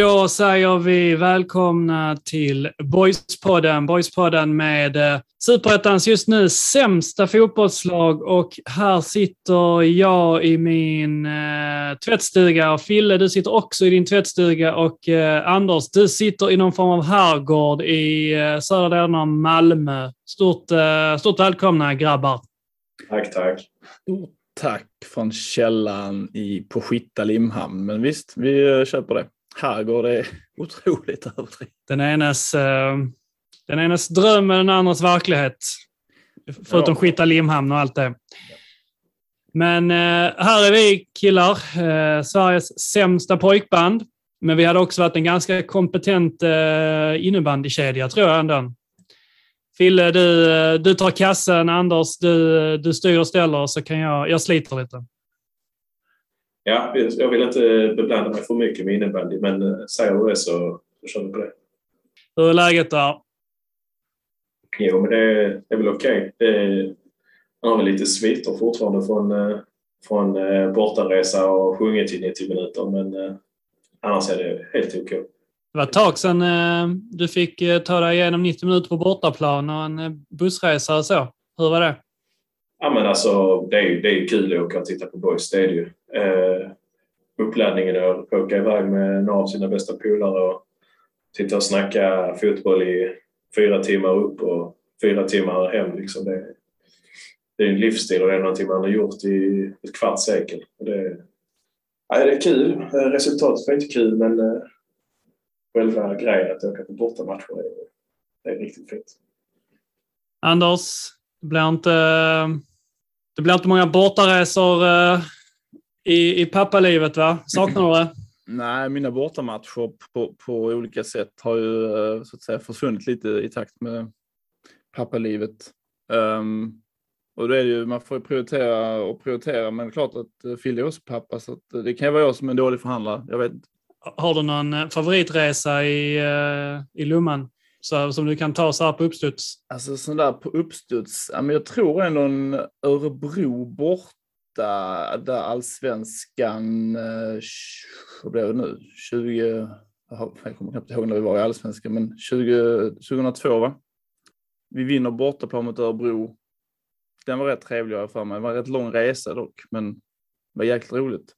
Då säger vi välkomna till Boyspodden. Boyspodden med eh, Superettans just nu sämsta fotbollslag och här sitter jag i min eh, tvättstuga och Fille, du sitter också i din tvättstuga och eh, Anders, du sitter i någon form av herrgård i eh, södra delen av Malmö. Stort, eh, stort välkomna grabbar. Tack, tack. Stort tack från källan i, på Skitta Limhamn. Men visst, vi eh, köper det. Här går det otroligt överdrivet. Den enes, eh, den enes dröm är den andras verklighet. Förutom Ja. skita Limhamn och allt det. Men eh, här är vi killar, eh, Sveriges sämsta pojkband. Men vi hade också varit en ganska kompetent innebandykedja, tror jag ändå. Fille, du, du tar kassen. Anders, du, du styr och ställer, så kan jag, jag sliter lite. Ja, jag vill inte beblanda mig för mycket med innebandy, men eh, säger du det så, så kör vi på det. Hur är läget där? Jo, men det, det är väl okej. Okay. Man har väl lite sviter fortfarande från, eh, från eh, bortaresa och sjungit i 90 minuter, men annars är det helt okej. Det var ett tag sedan du fick ta dig igenom 90 minuter på bortaplan och en bussresa och så. Hur var det? Ja, men alltså, det är ju det är ju kul att åka och titta på boys, det är det ju. Eh, uppladdningen att åka iväg med några av sina bästa polare och sitta och snacka fotboll i fyra timmar upp och fyra timmar hem. Liksom. Det, det är en livsstil och det är någonting man har gjort i ett kvarts sekel. Det, ja, det är kul. Eh, resultatet var inte kul, men eh, själva grejen att åka på bortamatcher är, det är riktigt fint. Anders, det blir inte, eh, det blir inte många bortaresor eh, i, i pappalivet, va? Saknar du det? Nej, mina bortamatcher på, på olika sätt har ju eh, så att säga försvunnit lite i takt med pappalivet. Um, och då är det ju, man får ju prioritera och prioritera, men det är klart att Fille är också pappa, så att, eh, det kan ju vara jag som är en dålig förhandlare. Jag vet. Har du någon eh, favoritresa i, eh, i Lumman så, som du kan ta så här på uppstuds? Alltså sån där på uppstuds, ja, men jag tror ändå en Örebro borta, där allsvenskan, eh, vad blev det nu, 20, jag kommer knappt ihåg när vi var i allsvenskan, men 20, 2002 va? Vi vinner bortaplan mot Örebro. Den var rätt trevlig har jag för mig. Det var en rätt lång resa dock, men det var jäkligt roligt.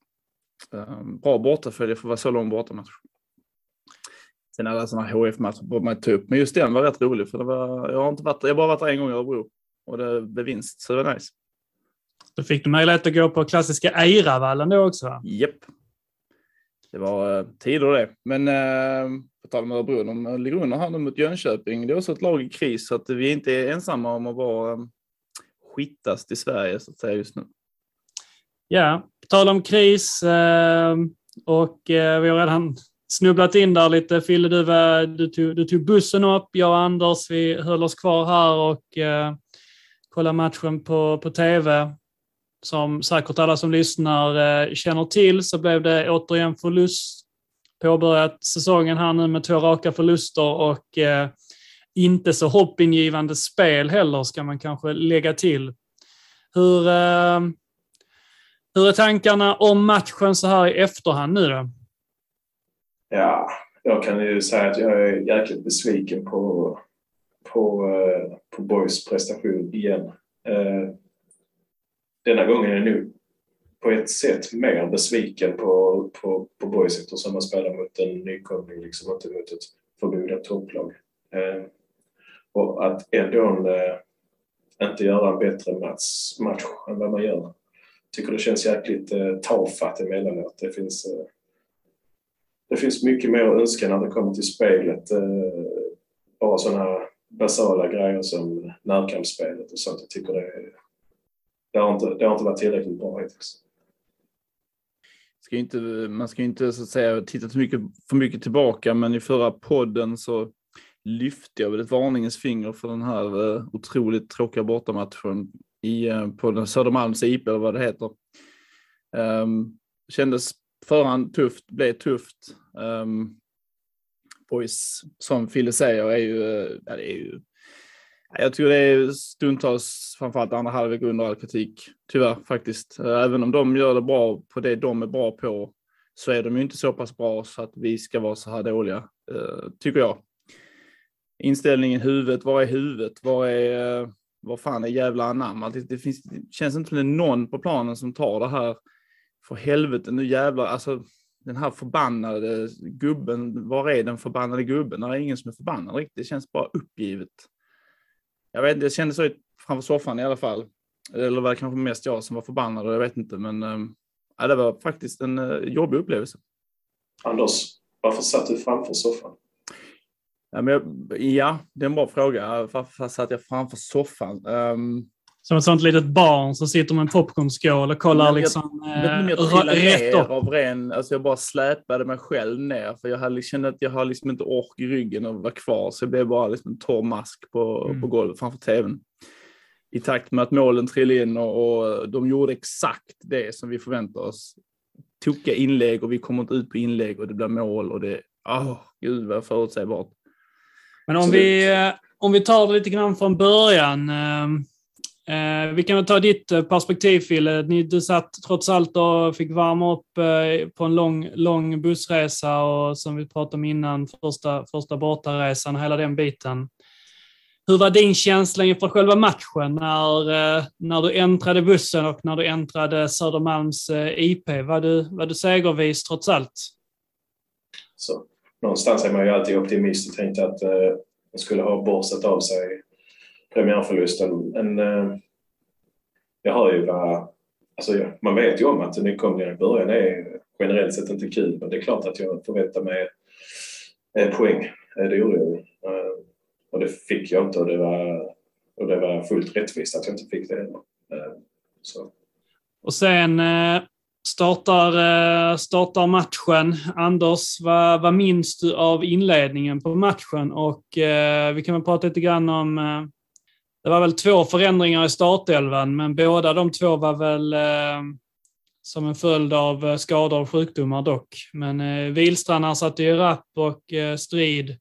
Ehm, bra bortafölje för att vara så lång bortamatch. Sen alla sådana HF-matcher borde man ta upp, men just den var rätt rolig för det var, jag har inte varit, jag har bara varit där en gång i Örebro och det blev vinst, så det var nice. Då fick du möjlighet att gå på klassiska Eiravallen då också? Japp. Det var uh, tider det. Men uh, på tal om Örebro, de eh, ligger under här nu mot Jönköping. Det är också ett lag i kris så att vi inte är ensamma om att vara um, skittast i Sverige så att säga just nu. Ja, på tal om kris eh, och eh, vi har redan snubblat in där lite. Fille, du, var, du, tog, du tog bussen upp. Jag och Anders, vi höll oss kvar här och eh, kollade matchen på, på tv. Som säkert alla som lyssnar eh, känner till så blev det återigen förlust. Påbörjat säsongen här nu med två raka förluster och eh, inte så hoppingivande spel heller ska man kanske lägga till. Hur, eh, hur är tankarna om matchen så här i efterhand nu då? Ja, jag kan ju säga att jag är jäkligt besviken på, på, eh, på Boys prestation igen. Eh, denna gången är jag nu på ett sätt mer besviken på, på, på Boys eftersom man spelar mot en nykomling, liksom inte mot ett förmodat topplag. Eh, och att ändå inte göra en bättre match, match än vad man gör. tycker det känns jäkligt eh, tafatt emellanåt. Det finns, eh, det finns mycket mer att önska när det kommer till spelet. Eh, bara sådana här basala grejer som närkampsspelet och sånt. Jag tycker det, det, har inte, det har inte varit tillräckligt bra hittills. Ska inte, man ska ju inte så att säga titta för mycket, för mycket tillbaka, men i förra podden så lyfte jag väl ett varningens finger för den här eh, otroligt tråkiga bortamatchen i, eh, på den Södermalms IP eller vad det heter. Um, kändes förhand tufft, blev tufft. Um, boys, som Fille säger, är ju, ja, det är ju Jag tror det är stundtals, framförallt andra halvlek under all kritik. Tyvärr faktiskt. Eh, även om de gör det bra på det de är bra på så är de ju inte så pass bra så att vi ska vara så här dåliga, eh, tycker jag. Inställningen huvudet, vad är huvudet? Vad är, eh, vad fan är jävla anamma? Det, det, finns, det känns inte som det är någon på planen som tar det här. För helvete, nu jävlar, alltså den här förbannade gubben, var är den förbannade gubben? Det är ingen som är förbannad riktigt. Det känns bara uppgivet. Jag vet inte, det kändes så framför soffan i alla fall. Eller var det kanske mest jag som var förbannad, jag vet inte. Men äh, det var faktiskt en äh, jobbig upplevelse. Anders, varför satt du framför soffan? Ja, men ja det är en bra fråga. Varför satt jag framför soffan? Um, som ett sånt litet barn som sitter med en popcornskål och kollar jag, liksom jag, jag, jag eh, rätt upp. Av ren, alltså jag bara släpade mig själv ner för jag hade, kände att jag har liksom inte ork i ryggen att vara kvar så jag blev bara liksom en torr mask på, mm. på golvet framför tvn. I takt med att målen trillade in och, och de gjorde exakt det som vi förväntade oss. Tokiga inlägg och vi kommer inte ut på inlägg och det blir mål och det, åh, oh, gud vad förutsägbart. Men om vi, eh, om vi tar det lite grann från början. Eh, vi kan väl ta ditt eh, perspektiv, Fille. Du satt trots allt och fick värma upp eh, på en lång, lång bussresa och som vi pratade om innan, första, första bortaresan och hela den biten. Hur var din känsla inför själva matchen när, eh, när du äntrade bussen och när du äntrade Södermalms eh, IP? Var du, var du segervis trots allt? Så, någonstans är man ju alltid optimist och tänkte att eh, man skulle ha borstat av sig premiärförlusten. En, eh, jag hör ju vad... Alltså, man vet ju om att nykomlingar i början är generellt sett inte kul, men det är klart att jag förväntar mig eh, poäng. Det gjorde jag eh, Och det fick jag inte och det var, och det var fullt rättvist att jag inte fick det heller. Eh, så. Och sen eh, startar, eh, startar matchen. Anders, vad, vad minns du av inledningen på matchen? Och eh, vi kan väl prata lite grann om eh, det var väl två förändringar i startelvan, men båda de två var väl eh, som en följd av eh, skador och sjukdomar dock. Men eh, Wihlstrand ersatte ju Rapp och eh, Strid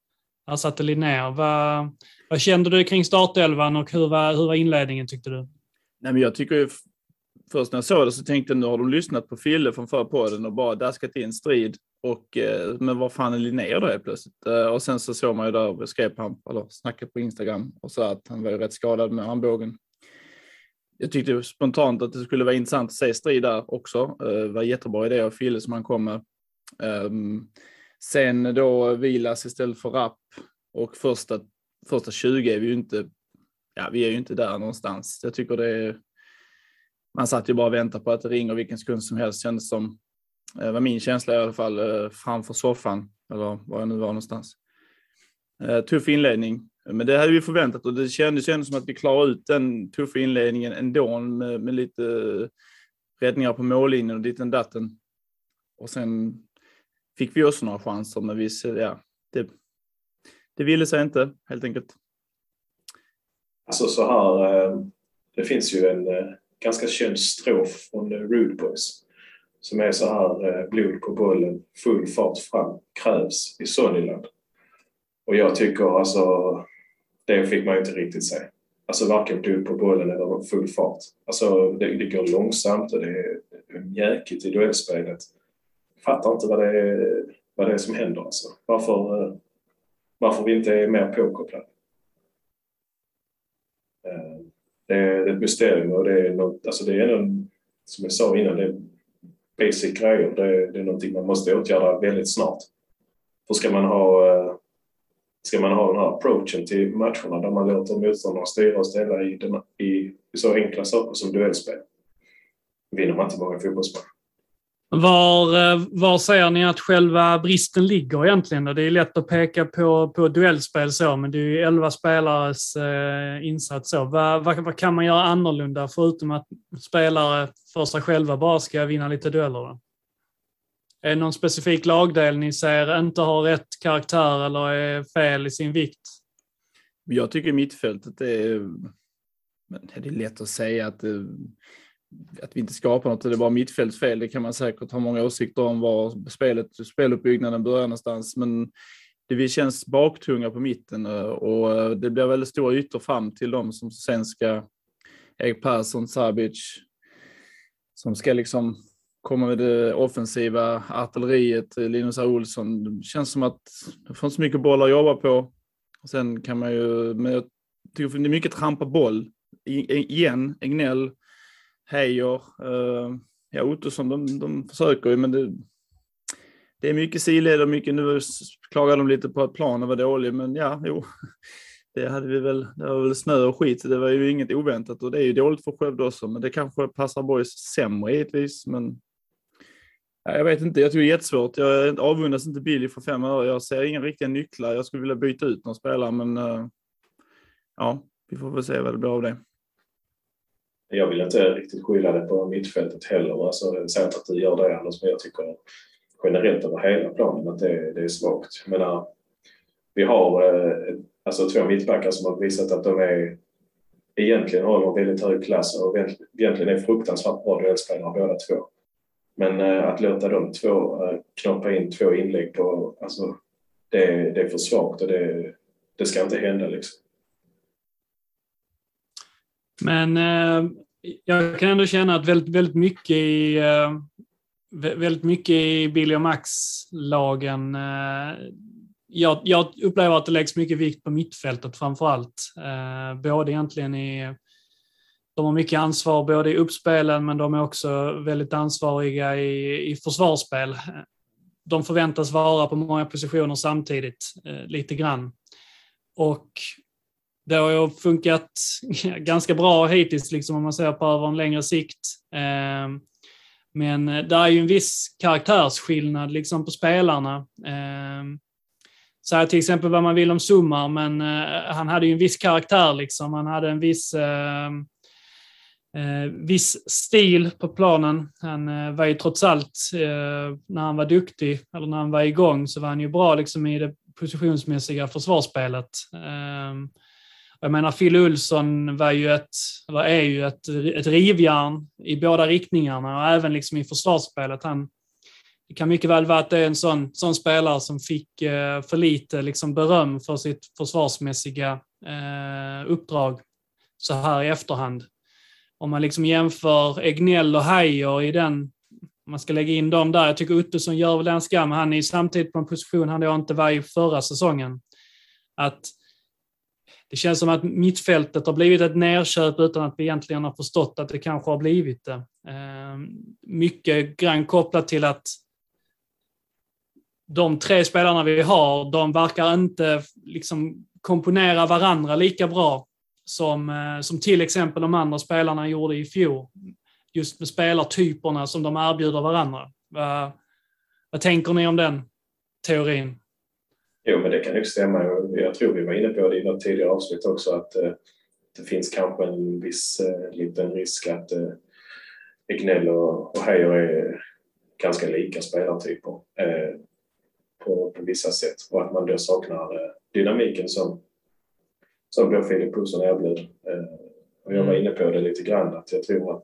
ersatte Linnér. Vad, vad kände du kring startelvan och hur var, hur var inledningen tyckte du? Nej, men jag tycker ju, först när jag såg det så tänkte jag nu har de lyssnat på Fille från förra podden och bara daskat in Strid och, eh, men vad fan är Linnér då helt plötsligt? Eh, och sen så såg man ju där, skrev han, eller snackade på Instagram och sa att han var ju rätt skadad med armbågen. Jag tyckte spontant att det skulle vara intressant att se strid där också. Eh, det var jättebra idé av Fille som han kom med. Ehm, sen då Vilas istället för Rapp och första, första 20 är vi ju inte, ja vi är ju inte där någonstans. Jag tycker det är, man satt ju bara och väntade på att det ringer vilken sekund som helst kändes som. Eh, det var min känsla i alla fall eh, framför soffan, eller var jag nu var någonstans. Eh, tuff inledning, men det hade vi förväntat och det kändes ändå som att vi klarade ut den tuffa inledningen ändå med, med lite räddningar på mållinjen och ditten datten. Och sen fick vi också några chanser, men vi, ja, det, det ville sig inte helt enkelt. Alltså så här, det finns ju en ganska känd strof från Rude Boys som är så här eh, blod på bollen, full fart fram, krävs i Sonnyland. Och jag tycker alltså, det fick man inte riktigt se. Alltså varken blod på bollen eller full fart. Alltså det, det går långsamt och det är mjäkigt i duellspelet. Fattar inte vad det är, vad det är som händer alltså. Varför, eh, varför vi inte är mer påkopplade. Eh, det är ett mysterium och det är något, alltså det är en, som jag sa innan, det är basic grejer. Det, det är någonting man måste åtgärda väldigt snart. För ska man ha, eh, ska man ha den här approachen till matcherna där man låter motståndarna styra och ställa i, den, i, i så enkla saker som duellspel vinner man inte många fotbollsmatcher. Var, eh, var ser ni att själva bristen ligger egentligen? Det är lätt att peka på, på duellspel så, men det är ju elva spelares eh, insats. Så. Vad, vad, vad, kan man göra annorlunda förutom att spelare för sig själva bara ska vinna lite dueller? Då? Är det någon specifik lagdel ni ser inte har rätt karaktär eller är fel i sin vikt? Jag tycker mittfältet är... Det är lätt att säga att det att vi inte skapar något, det är bara mittfältsfel. Det kan man säkert ha många åsikter om var spelet, speluppbyggnaden börjar någonstans. Men det känns baktunga på mitten eh, och eh, det blir väldigt stora ytor fram till dem som sen ska Erik Persson, Sabic, som ska liksom komma med det offensiva artilleriet, eh, Linus A. Olsson. Det känns som att det får inte så mycket bollar att jobba på. Och sen kan man ju, men jag tycker det är mycket trampa boll. I, igen, Egnell, Heijer, uh, eh, ja Ottosson, de, de försöker ju men det, det är mycket sidled och mycket, nu klagar de lite på att planen var dålig, men ja, jo. Det hade vi väl, det var väl snö och skit, det var ju inget oväntat och det är ju dåligt för Skövde också, men det kanske passar Boys sämre givetvis, men ja, jag vet inte, jag tror det är jättesvårt. Jag avundas inte Billy för fem öre. Jag ser inga riktiga nycklar. Jag skulle vilja byta ut någon spelare, men uh, ja, vi får väl se vad det blir av det. Jag vill inte riktigt skylla det på mittfältet heller. Alltså, inte att du gör det Anders, men jag tycker generellt över hela planen att det, det är svagt. Menar, vi har eh, alltså två mittbackar som har visat att de är egentligen håller väldigt hög klass och egentligen är fruktansvärt bra duellspelare båda två. Men eh, att låta de två eh, knoppa in två inlägg på, alltså det, det är för svagt och det, det ska inte hända liksom. Men eh, jag kan ändå känna att väldigt, väldigt mycket i eh, väldigt mycket i Billy och Max-lagen. Eh, jag, jag, upplever att det läggs mycket vikt på mittfältet framför allt. Eh, både egentligen i... De har mycket ansvar både i uppspelen men de är också väldigt ansvariga i, i försvarsspel. De förväntas vara på många positioner samtidigt, eh, lite grann. Och det har ju funkat ganska bra hittills, liksom, om man ser på över en längre sikt. Ehm, men eh, det är ju en viss karaktärsskillnad liksom på spelarna. Ehm, Säga till exempel vad man vill om Summar, men eh, han hade ju en viss karaktär. Liksom. Han hade en viss, ehm, eh, viss stil på planen. Han var ju trots allt, när han var duktig, eller när han var igång, så var han ju bra liksom, i det positionsmässiga försvarsspelet. Jag menar, Phil Olsson var ju ett, eller är ju ett, ett rivjärn i båda riktningarna och även liksom i försvarsspelet. Han, det kan mycket väl vara att det är en sån, sån spelare som fick eh, för lite liksom beröm för sitt försvarsmässiga eh, uppdrag så här i efterhand. Om man liksom jämför Egnell och Heijer i den, om man ska lägga in dem där. Jag tycker Ottosson gör väl den skam. Han är samtidigt på en position han då inte var i förra säsongen. Att det känns som att mittfältet har blivit ett nerköp utan att vi egentligen har förstått att det kanske har blivit det. Ehm, mycket grann kopplat till att de tre spelarna vi har, de verkar inte liksom komponera varandra lika bra som, eh, som till exempel de andra spelarna gjorde i fjol. Just med spelartyperna som de erbjuder varandra. Vad, vad tänker ni om den teorin? Jo, men det kan nog stämma. Jag tror vi var inne på det i något tidigare avsnitt också att eh, det finns kanske en viss eh, liten risk att eh, Egnell och, Heijer är ganska lika spelartyper på, på vissa sätt och att man då saknar dynamiken som, som då Filip Olsson erbjöd. Och jag var mm. inne på det lite grann att jag tror att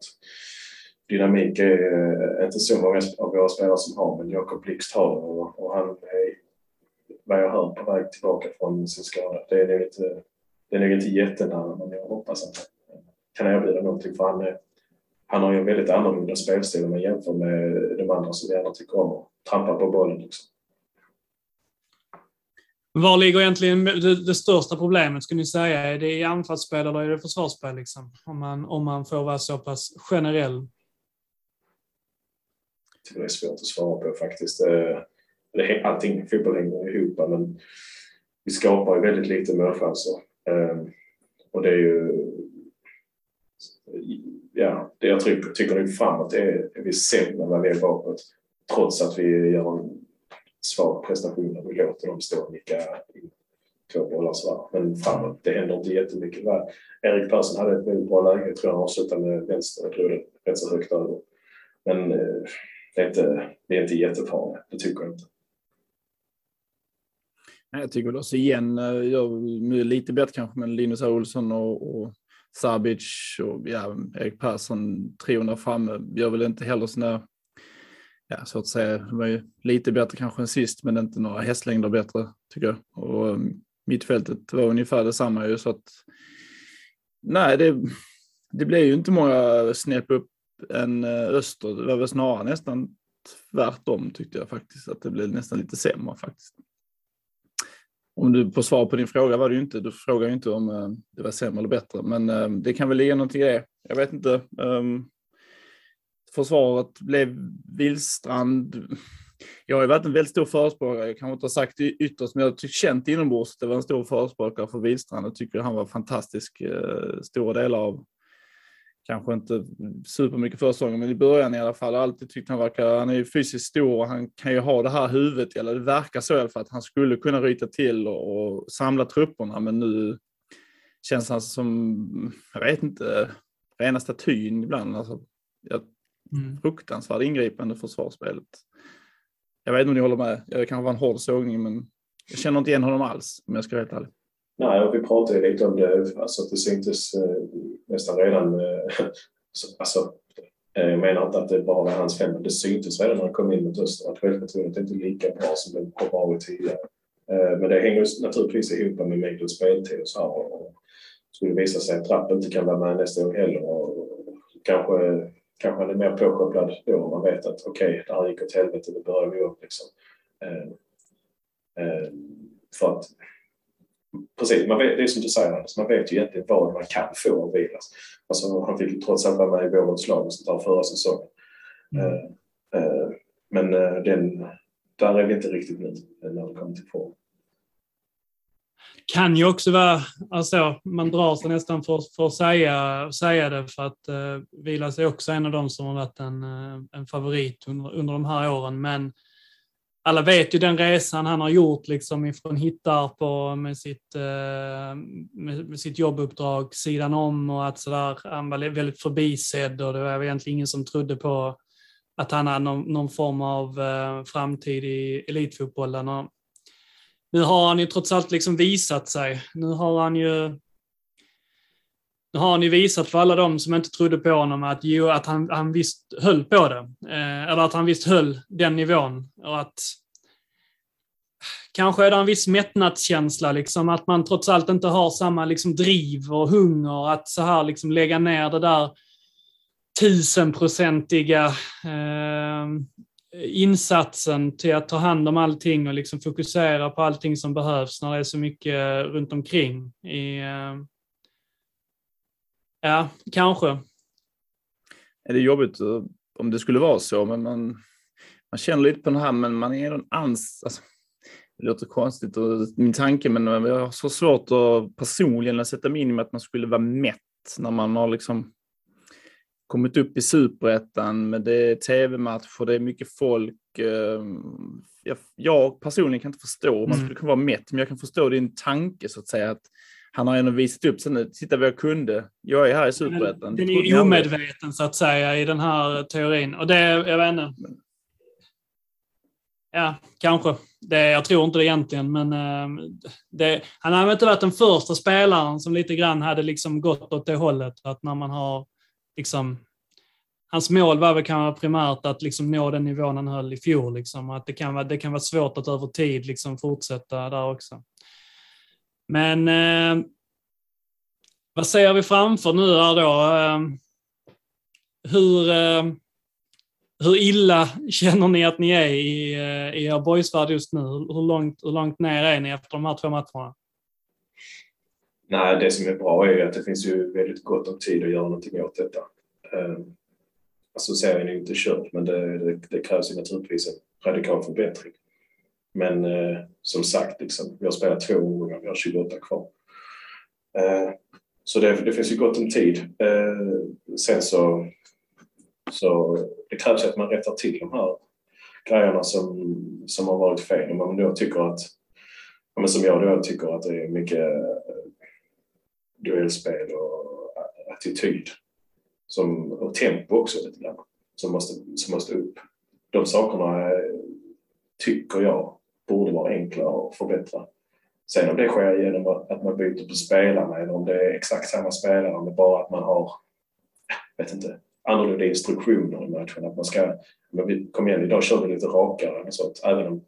dynamik är inte så många av våra spelare som har men Jakob Blixt har det och, och han är vad jag hör på väg tillbaka från sin skada. Det är nog inte, det är nog inte jättenära men jag hoppas att han kan erbjuda någonting för han, är, han har ju en väldigt annorlunda spelstil om man jämför med de andra som gärna tycker om att trampa på bollen. Liksom. Var ligger egentligen det, det, största problemet, skulle ni säga? Är det i anfallsspel eller är det försvarsspel? Liksom? Om, man, om man får vara så pass generell. Jag tycker det är svårt att svara på faktiskt. Allting, fotboll hänger ihop men vi skapar ju väldigt lite målchanser. Alltså. Ehm, och det är ju... Ja, det jag tycker, tycker nu framåt är, är vi sämre när vi är bakåt. Trots att vi gör en svag prestation och vi låter dem stå och nicka två bollar sådär. Men framåt, det händer inte jättemycket. Erik Persson hade ett väldigt bra läge. Jag tror han avslutade med vänster Jag tror det rätt så högt över. Men eh, det är inte, det är inte jättefarligt, det tycker jag inte. Jag tycker väl också igen, eh, nu lite bättre kanske, men Linus Olsson och, och Sabic och ja, Erik Persson, trion där framme, gör väl inte heller sådana ja, svårt att säga. Var ju lite bättre kanske än sist, men inte några hästlängder bättre tycker jag. Och eh, mittfältet var ungefär detsamma ju så att nej, det, det blev ju inte många snäpp upp än eh, öster. Det var väl snarare nästan tvärtom tyckte jag faktiskt, att det blev nästan lite sämre faktiskt. Om du på svar på din fråga var det ju inte, du frågar ju inte om eh, det var sämre eller bättre, men eh, det kan väl ligga någonting i det. Jag vet inte. Ehm, Försvaret blev Willstrand. Jag har ju varit en väldigt stor förespråkare, jag kanske inte har sagt det ytterst, men jag har känt inombords att det var en stor förespråkare för Willstrand. Jag tycker han var fantastisk eh, stora delar av kanske inte supermycket försäsongen, men i början i alla fall. Jag alltid tyckt han verkar, han är ju fysiskt stor och han kan ju ha det här huvudet, eller det verkar så i alla fall, att han skulle kunna ryta till och, och samla trupperna, men nu känns han som, jag vet inte, rena statyn ibland. Alltså, jag, mm. Fruktansvärt ingripande försvarsspelet. Jag vet inte om ni håller med, det kanske var en hård sågning, men jag känner inte igen honom alls om jag ska vara helt ärlig. Nej, och vi pratade lite om det, alltså att det syntes eh, nästan redan... Eh, alltså, eh, jag menar inte att det bara var hans fel, men det syntes redan när han kom in mot Öster att självförtroendet inte är lika bra som det har varit tidigare. Eh, men det hänger naturligtvis ihop med mängden speltid och så här. Och skulle det visa sig att Trapp inte kan vara med nästa gång heller och kanske, kanske han är mer påkopplad då om man vet att okej, okay, det här gick åt helvete, nu börjar vi upp liksom. Eh, eh, för att precis, man vet, det är som du säger Anders, man vet ju egentligen vad man kan få av Vilas. Alltså, han fick ju trots allt vara med i vårens lag och sånt där förra säsongen. Mm. Uh, uh, men uh, den, där är vi inte riktigt nu när det kommer till form. Kan ju också vara, alltså, man drar sig nästan för, för att säga, säga det för att uh, Vilas är också en av dem som har varit en, en favorit under, under de här åren. Men alla vet ju den resan han har gjort liksom ifrån Hittarp med sitt, eh, med, med, sitt jobbuppdrag sidan om och att sådär, han var väldigt förbisedd och det var egentligen ingen som trodde på att han hade någon, någon form av eh, framtid i elitfotbollen. Och nu har han ju trots allt liksom visat sig. Nu har han ju nu har han ju visat för alla de som inte trodde på honom att, jo, att han, han visst höll på det. Eh, eller att han visst höll den nivån. Och att kanske är det en viss mättnadskänsla, liksom, att man trots allt inte har samma liksom, driv och hunger att så här liksom, lägga ner det där tusenprocentiga eh, insatsen till att ta hand om allting och liksom fokusera på allting som behövs när det är så mycket runt omkring. I, eh, Ja, kanske. Är det jobbigt om det skulle vara så, men man, man känner lite på det här, men man är en ans... Alltså, det låter konstigt och min tanke, men jag har så svårt att personligen att sätta mig in i att man skulle vara mätt när man har liksom kommit upp i superettan med det är tv-matcher, det är mycket folk. Ehm, jag, jag personligen kan inte förstå om man mm. skulle kunna vara mätt, men jag kan förstå din tanke så att säga. att han har ändå visat upp sig nu. Titta vad jag kunde. Jag är här i Superettan. Den är omedveten så att säga i den här teorin. Och det, jag vet inte. Ja, kanske. Det, jag tror inte det egentligen, men uh, det, han har inte varit den första spelaren som lite grann hade liksom gått åt det hållet. Att när man har liksom Hans mål var väl kanske primärt att liksom nå den nivån han höll i fjol. Liksom. Att det, kan vara, det kan vara svårt att över tid liksom fortsätta där också. Men eh, vad ser vi framför nu här då? Eh, hur, eh, hur illa känner ni att ni är i, eh, i er boysvärld just nu? Hur långt, hur långt ner är ni efter de här två matcherna? Nej, det som är bra är ju att det finns ju väldigt gott om tid att göra någonting åt detta. Eh, alltså serien är ju inte körd, men det, det, det krävs ju naturligtvis en radikal förbättring. Men eh, som sagt, liksom, vi har spelat två omgångar, vi har 28 kvar. Eh, så det, det, finns ju gott om tid. Eh, sen så, så det krävs att man rättar till de här grejerna som, som har varit fel. Om man då tycker att, men som jag då tycker att det är mycket eh, duellspel och attityd som, och tempo också lite grann som måste, som måste upp. De sakerna eh, tycker jag borde vara enklare att förbättra. Sen om det sker genom att man byter på spelarna eller om det är exakt samma spelare men bara att man har, jag vet inte, annorlunda instruktioner i matchen. Att man ska, men vi, kom igen, idag kör vi lite rakare och sånt. Även om,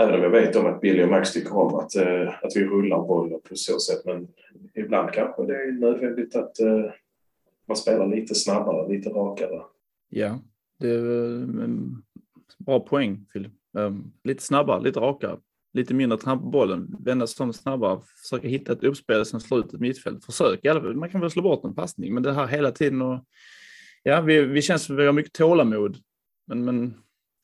även om jag vet om att Billy och Max tycker om att, uh, att vi rullar bollen på så sätt. Men ibland kanske det är nödvändigt att uh, man spelar lite snabbare, lite rakare. Ja, det är eh, en bra poäng Filip. Um, lite snabbare, lite rakare, lite mindre tramp på bollen, vända sig snabbare, försöka hitta ett uppspel som slår ut ett mittfält. Försök i alla fall. Man kan väl slå bort en passning, men det här hela tiden och ja, vi, vi känns som vi har mycket tålamod. Men, men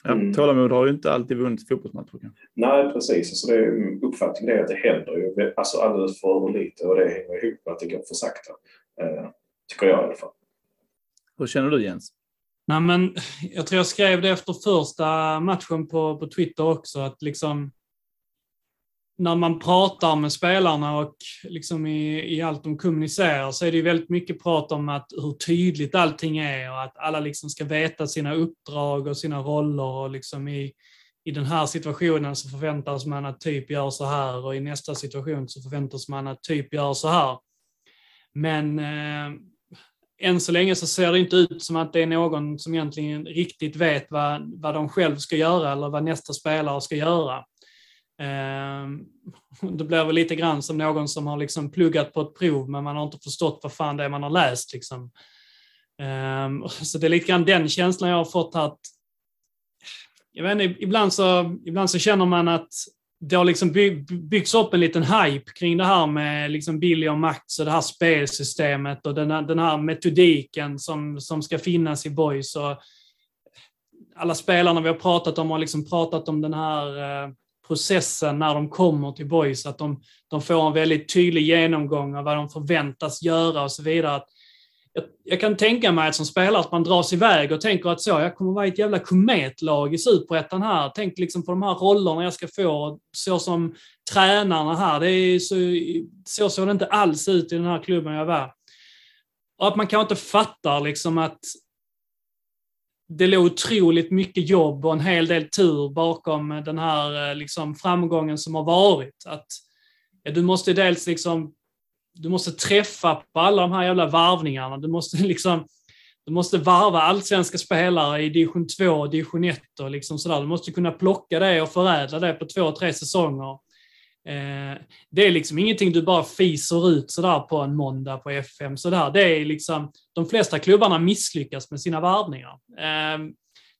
ja, mm. tålamod har ju inte alltid vunnit fotbollsmatcher. Nej, precis. Så det är, uppfattningen är att det händer ju alltså alldeles för lite och det hänger ihop med att det går för sakta. Eh, tycker jag i alla fall. Hur känner du Jens? Nej, men jag tror jag skrev det efter första matchen på, på Twitter också, att liksom när man pratar med spelarna och liksom i, i allt de kommunicerar så är det ju väldigt mycket prat om att hur tydligt allting är och att alla liksom ska veta sina uppdrag och sina roller och liksom i, i den här situationen så förväntas man att typ gör så här och i nästa situation så förväntas man att typ gör så här. Men eh, än så länge så ser det inte ut som att det är någon som egentligen riktigt vet vad, vad de själv ska göra eller vad nästa spelare ska göra. Ehm, det blir väl lite grann som någon som har liksom pluggat på ett prov men man har inte förstått vad fan det är man har läst. Liksom. Ehm, så det är lite grann den känslan jag har fått att jag vet inte, ibland, så, ibland så känner man att det har liksom byggts upp en liten hype kring det här med liksom Billy och Max och det här spelsystemet och den här, den här metodiken som, som ska finnas i Boys. Och alla spelarna vi har pratat om har liksom pratat om den här eh, processen när de kommer till Boys, att de, de får en väldigt tydlig genomgång av vad de förväntas göra och så vidare. Att jag, jag, kan tänka mig att som spelare att man dras iväg och tänker att så, jag kommer vara ett jävla kometlag i Superettan här. Tänk liksom på de här rollerna jag ska få, så som tränarna här. Det är så, så såg det inte alls ut i den här klubben jag var. Och att man kanske inte fattar liksom att det låg otroligt mycket jobb och en hel del tur bakom den här eh, liksom, framgången som har varit. Att, ja, du måste dels liksom, du måste träffa på alla de här jävla varvningarna. Du måste liksom, du måste varva allsvenska spelare i division 2 och division 1 och liksom sådär. Du måste kunna plocka det och förädla det på två, tre säsonger. Eh, det är liksom ingenting du bara fiser ut sådär på en måndag på FM. Sådär. Det är liksom, de flesta klubbarna misslyckas med sina varvningar. Eh,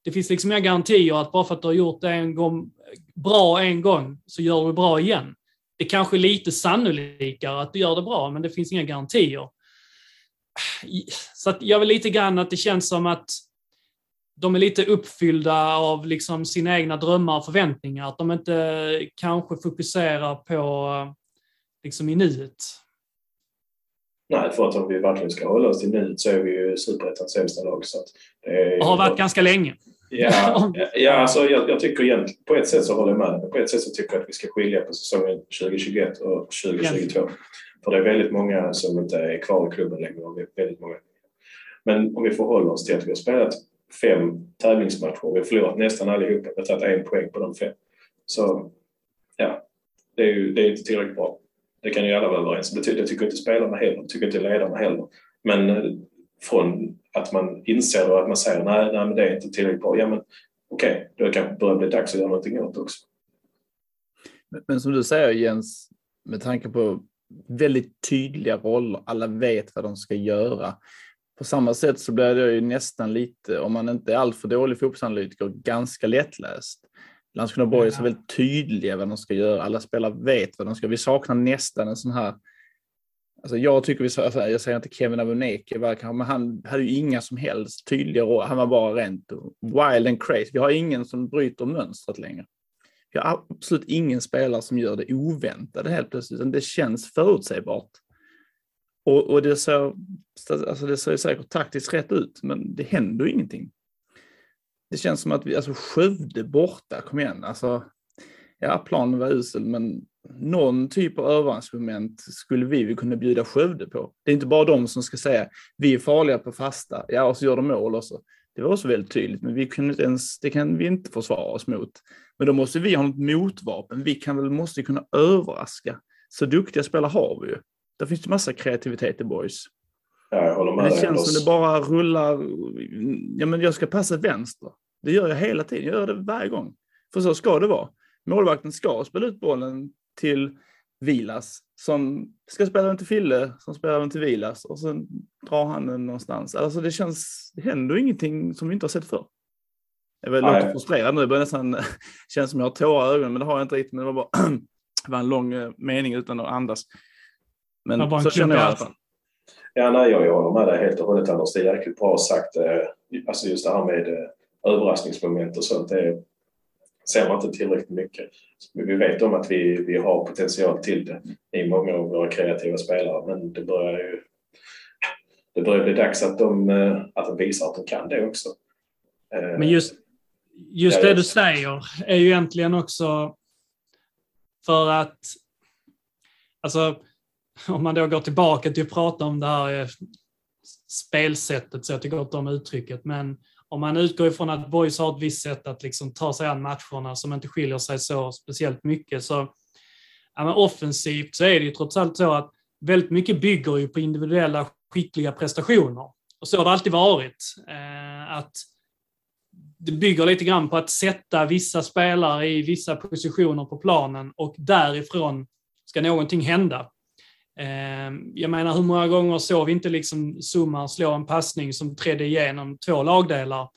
det finns liksom inga garantier att bara för att du har gjort det en gång, bra en gång så gör du bra igen. Det är kanske lite sannolikare att du gör det bra, men det finns inga garantier. Så jag vill lite grann att det känns som att de är lite uppfyllda av liksom sina egna drömmar och förväntningar. Att de inte kanske fokuserar på liksom i nuet. Nej, för att om vi verkligen ska hålla oss till nuet så är vi ju superettans sämsta lag. Så det har varit ganska länge. Ja, ja alltså jag, jag tycker egentligen, på ett sätt så håller jag med. På ett sätt så tycker jag att vi ska skilja på säsongen 2021 och 2022. Ja. För det är väldigt många som inte är kvar i klubben längre. Och väldigt många. Men om vi förhåller oss till att vi har spelat fem tävlingsmatcher. Vi har förlorat nästan allihopa. Vi har tagit en poäng på de fem. Så ja, det är ju det är inte tillräckligt bra. Det kan ju alla vara överens om. Det, tycker inte spelarna heller. Det tycker inte ledarna heller. Men eh, från att man inser och att man säger nej, nej men det är inte tillräckligt bra. Ja, men okej, okay, då kanske det börjar bli dags att göra någonting åt det också. Men, men som du säger Jens, med tanke på väldigt tydliga roller, alla vet vad de ska göra på samma sätt så blir det ju nästan lite, om man inte är alltför dålig fotbollsanalytiker, ganska lättläst. Landskrona Borg är så väldigt tydliga vad de ska göra. Alla spelare vet vad de ska. Vi saknar nästan en sån här Alltså jag tycker vi, alltså jag säger inte Kevin Abuneke, men han hade ju inga som helst tydliga råd. Han var bara rent wild and crazy. Vi har ingen som bryter mönstret längre. Vi har absolut ingen spelare som gör det oväntade helt plötsligt, det känns förutsägbart. Och, och det, ser, alltså det ser säkert taktiskt rätt ut, men det händer ju ingenting. Det känns som att vi, alltså Skövde borta, kom igen, alltså. Ja, planen var usel, men någon typ av överraskningsmoment skulle vi väl kunna bjuda Skövde på. Det är inte bara de som ska säga vi är farliga på fasta, ja, och så gör de mål också. Det var också väldigt tydligt, men vi kunde inte ens, det kan vi inte försvara oss mot. Men då måste vi ha något motvapen. Vi kan väl, måste kunna överraska. Så duktiga spelare har vi ju. Där finns det massa kreativitet i boys. Ja, jag håller med Men det känns som det bara rullar. Ja, men jag ska passa vänster. Det gör jag hela tiden. Jag gör det varje gång. För så ska det vara. Målvakten ska spela ut bollen till Vilas som ska spela den till Fille som spelar den till Vilas och sen drar han den någonstans. Alltså det känns, det händer ingenting som vi inte har sett förr. Jag är väl låter frustrerad nu, det börjar nästan känns som jag har tårar i ögonen, men det har jag inte riktigt. Men det var bara det var en lång eh, mening utan att andas. Men en så känner jag i alla halsen. fall. Ja, nej, jag, jag håller med dig helt och hållet Anders. Det är jäkligt bra sagt. Eh, Alltså just det här med eh, överraskningsmoment och sånt. Det ser man inte tillräckligt mycket. Men vi vet om att vi, vi har potential till det i många av våra kreativa spelare. Men det börjar ju det börjar bli dags att de, eh, att de visar att de kan det också. Eh, Men just, just det du säger är ju egentligen också för att, alltså om man då går tillbaka till att prata om det här eh, spelsättet, så jag tycker inte om uttrycket, men om man utgår ifrån att boys har ett visst sätt att liksom ta sig an matcherna som inte skiljer sig så speciellt mycket, så ja, men offensivt så är det ju trots allt så att väldigt mycket bygger ju på individuella skickliga prestationer. Och så har det alltid varit. Eh, att det bygger lite grann på att sätta vissa spelare i vissa positioner på planen och därifrån ska någonting hända. Ehm, jag menar, hur många gånger såg vi inte liksom summan slå en passning som trädde igenom två lagdelar?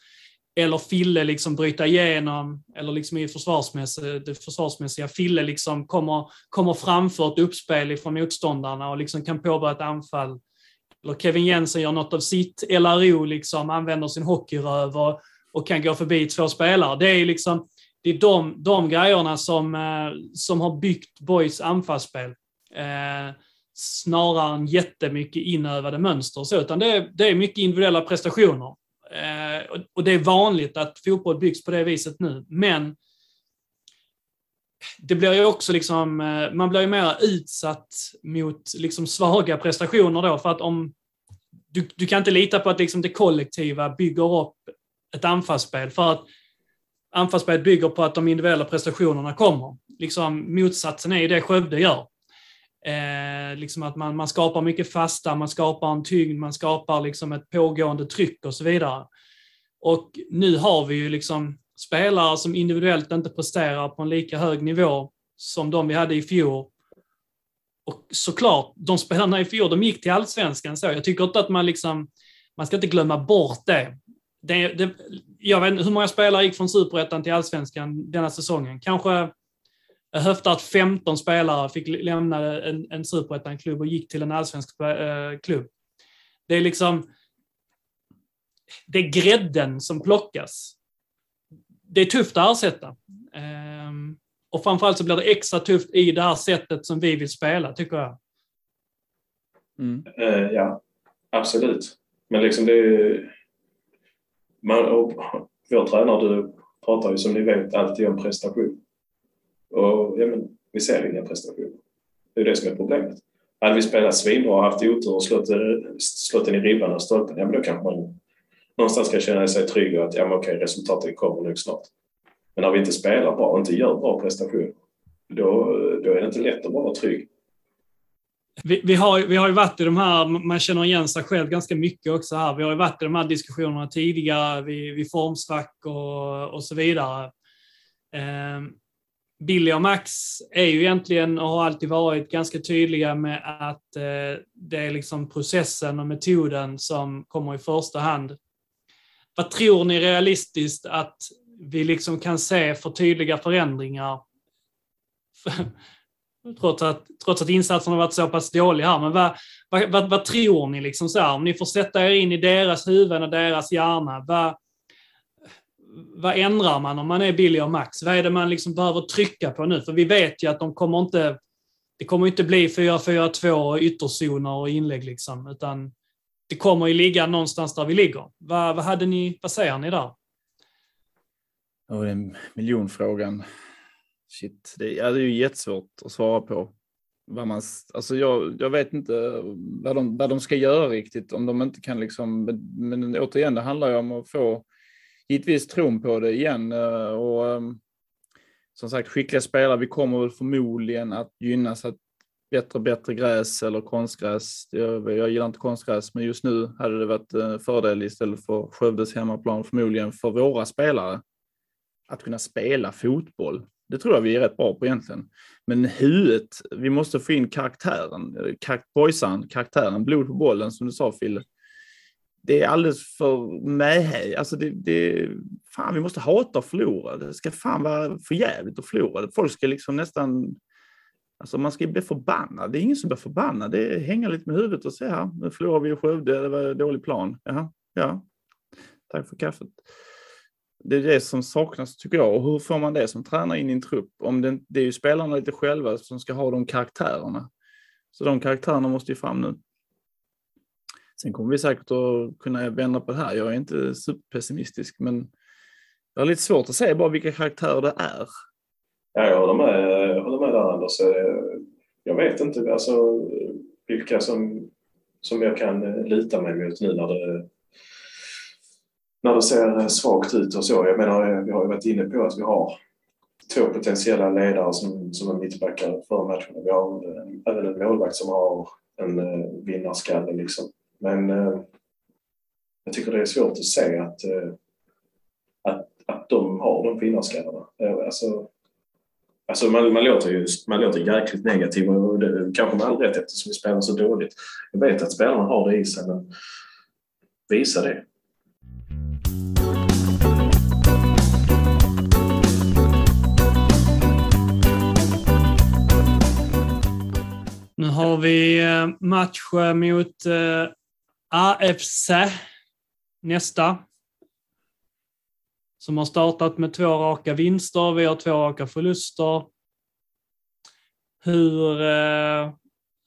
Eller Fille liksom bryta igenom, eller liksom i försvarsmässiga, det försvarsmässiga, Fille liksom kommer, kommer framför ett uppspel ifrån motståndarna och liksom kan påbörja ett anfall. Eller Kevin Jensen gör något av sitt, LRO liksom använder sin hockeyröv och, och kan gå förbi två spelare. Det är liksom, det är de, de grejerna som, eh, som har byggt Boys anfallsspel. Eh, snarare än jättemycket inövade mönster och så, utan det är, det är mycket individuella prestationer. Eh, och, och det är vanligt att fotboll byggs på det viset nu, men det blir ju också liksom, eh, man blir ju mer utsatt mot liksom svaga prestationer då, för att om du, du kan inte lita på att liksom det kollektiva bygger upp ett anfallsspel, för att anfallsspelet bygger på att de individuella prestationerna kommer. Liksom, motsatsen är ju det Skövde gör. Eh, liksom att man, man skapar mycket fasta, man skapar en tyngd, man skapar liksom ett pågående tryck och så vidare. Och nu har vi ju liksom spelare som individuellt inte presterar på en lika hög nivå som de vi hade i fjol. Och såklart, de spelarna i fjol, de gick till allsvenskan så. Jag tycker inte att man liksom, man ska inte glömma bort det. det, det jag vet inte, hur många spelare gick från superettan till allsvenskan denna säsongen? Kanske höftar att 15 spelare fick lämna en, en superettan-klubb och gick till en allsvensk eh, klubb. Det är liksom, det är grädden som plockas. Det är tufft att ersätta. Ehm, och framförallt så blir det extra tufft i det här sättet som vi vill spela, tycker jag. Mm. Eh, ja, absolut. Men liksom det är ju... Man, och vår tränare, du pratar ju som ni vet alltid om prestation. Och ja, men, vi ser inga prestationer. Det är det som är problemet. Hade vi spelat svinbra och haft otur och slått, slått den i ribban och stolpen, ja men då kanske man någonstans ska känna sig trygg och att ja, men okej, resultatet kommer nog snart. Men när vi inte spelar bra och inte gör bra prestationer, då, då är det inte lätt att vara trygg. Vi, vi, har, vi har ju varit i de här, man känner igen sig själv ganska mycket också här. Vi har ju varit i de här diskussionerna tidigare vid, vid formsvack och, och så vidare. Eh, Billy och Max är ju egentligen och har alltid varit ganska tydliga med att eh, det är liksom processen och metoden som kommer i första hand. Vad tror ni realistiskt att vi liksom kan se för tydliga förändringar? trots, att, trots att insatsen har varit så pass dålig här. Men vad, vad, vad, vad tror ni? Liksom så här, om ni får sätta er in i deras huvuden och deras hjärna, vad, vad ändrar man om man är Billy och Max? Vad är det man liksom behöver trycka på nu? För vi vet ju att de kommer inte, det kommer inte bli 4-4-2 ytterzoner och inlägg, liksom, utan det kommer ju ligga någonstans där vi ligger. Vad, vad, hade ni, vad säger ni där? Ja, det är miljonfrågan. Shit, det är, det är ju jättesvårt att svara på. Vad man, alltså jag, jag vet inte vad de, vad de ska göra riktigt om de inte kan liksom, men, men återigen, det handlar ju om att få givetvis tron på det igen eh, och ehm, som sagt skickliga spelare. Vi kommer väl förmodligen att gynnas att bättre bättre gräs eller konstgräs. Jag, jag gillar inte konstgräs, men just nu hade det varit en fördel istället för Skövdes hemmaplan förmodligen för våra spelare att kunna spela fotboll. Det tror jag vi är rätt bra på egentligen. Men huvudet, vi måste få in karaktären, eh, boysan, karaktären, blod på bollen som du sa Fille. Det är alldeles för med. Alltså det, det, fan, vi måste hata att förlora. Det ska fan vara för jävligt att förlora. Folk ska liksom nästan Alltså man ska bli förbannad. Det är ingen som blir förbannad. Det hänger lite med huvudet och säga, nu förlorar vi i Skövde, det var en dålig plan. Jaha, ja. Tack för kaffet. Det är det som saknas tycker jag. Och hur får man det som tränare in i en trupp? Om det, det är ju spelarna lite själva som ska ha de karaktärerna. Så de karaktärerna måste ju fram nu. Sen kommer vi säkert att kunna vända på det här. Jag är inte superpessimistisk, men jag har lite svårt att säga bara vilka karaktärer det är. Ja, jag håller med, jag håller med där Anders. Eh, jag vet inte alltså, vilka som, som jag kan eh, lita mig mot nu när det, när det ser eh, svagt ut och så. Jag menar, vi har ju varit inne på att vi har två potentiella ledare som, som är mittbackar för matchen. Vi har även en målvakt som har en vinnarskalle liksom. Men eh, jag tycker det är svårt att se att, eh, att, att de har de vinnarskallarna. Eh, alltså, Alltså man, man, låter ju man låter jäkligt negativ och det kanske med all rätt eftersom vi spelar så dåligt. Jag vet att spelarna har det i sig, men visa det. Nu har vi match mot AFC nästa som har startat med två raka vinster. Vi har två raka förluster. Hur, eh,